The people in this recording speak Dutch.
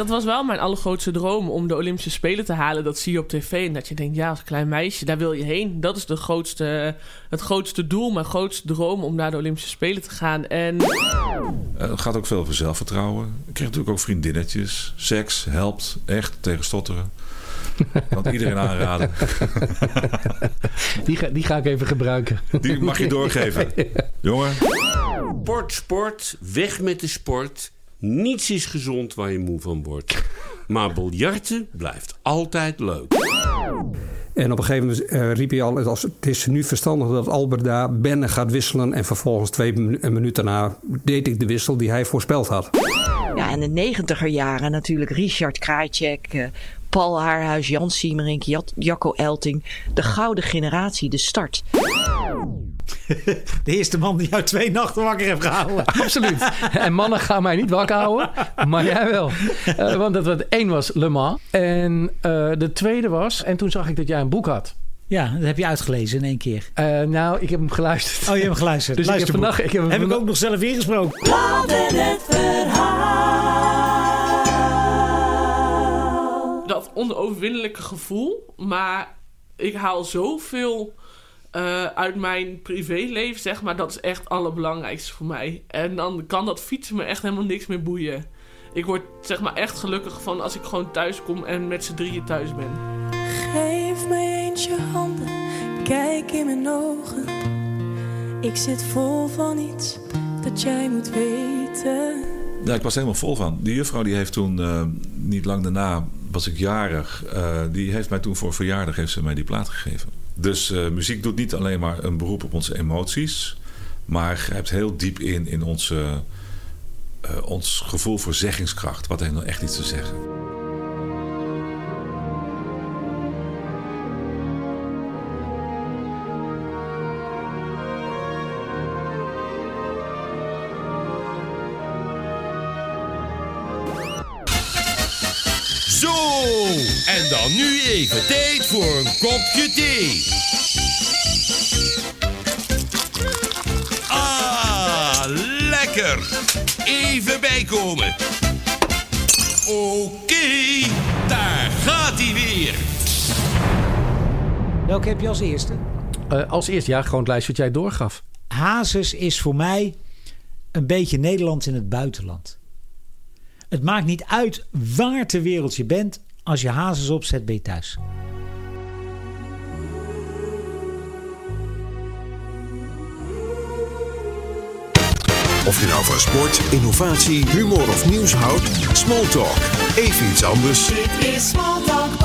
dat was wel mijn allergrootste droom om de Olympische Spelen te halen. Dat zie je op tv en dat je denkt, ja, als klein meisje, daar wil je heen. Dat is de grootste, het grootste doel, mijn grootste droom om naar de Olympische Spelen te gaan. En... Eh, het gaat ook veel over zelfvertrouwen. Ik kreeg natuurlijk ook vriendinnetjes. Seks helpt echt tegen stotteren. Kan iedereen aanraden. Die ga, die ga ik even gebruiken. Die mag je doorgeven. Jongen. Sport, sport, weg met de sport. Niets is gezond waar je moe van wordt. Maar biljarten blijft altijd leuk. En op een gegeven moment uh, riep hij al: het is nu verstandig dat Albert daar Benne gaat wisselen. En vervolgens twee minuten daarna deed ik de wissel die hij voorspeld had. Ja, en de negentiger jaren natuurlijk Richard Krajcek, uh, Paul Haarhuis, Jan Siemerink, Jacco Elting. De gouden generatie, de start. De eerste man die jou twee nachten wakker heeft gehouden. Absoluut. En mannen gaan mij niet wakker houden, maar jij wel. Uh, want dat, wat één was Le Mans. En uh, de tweede was, en toen zag ik dat jij een boek had. Ja, dat heb je uitgelezen in één keer. Uh, nou, ik heb hem geluisterd. Oh, je hebt hem geluisterd. Dus ik heb, vannacht, ik heb, hem heb ik ook nog zelf ingesproken. Laat in het verhaal. Dat onoverwinnelijke gevoel, maar ik haal zoveel uh, uit mijn privéleven, zeg maar. Dat is echt het allerbelangrijkste voor mij. En dan kan dat fietsen me echt helemaal niks meer boeien. Ik word zeg maar echt gelukkig van als ik gewoon thuis kom en met z'n drieën thuis ben. Geef mij eens je handen, kijk in mijn ogen. Ik zit vol van iets dat jij moet weten. Ja, ik was helemaal vol van. Die juffrouw die heeft toen, uh, niet lang daarna, was ik jarig. Uh, die heeft mij toen voor verjaardag heeft ze mij die plaat gegeven. Dus uh, muziek doet niet alleen maar een beroep op onze emoties, maar grijpt heel diep in in onze, uh, ons gevoel voor zeggingskracht. Wat heeft nou echt iets te zeggen? Zo, en dan nu even tijd voor een kopje thee. Ah, lekker. Even bijkomen. Oké, okay, daar gaat hij weer. Welke heb je als eerste? Uh, als eerste, ja, gewoon het lijstje wat jij doorgaf. Hazes is voor mij een beetje Nederland in het buitenland. Het maakt niet uit waar ter wereld je bent. Als je hazes opzet, ben je thuis. Of je nou van sport, innovatie, humor of nieuws houdt, Smalltalk. Even iets anders. Dit is Smalltalk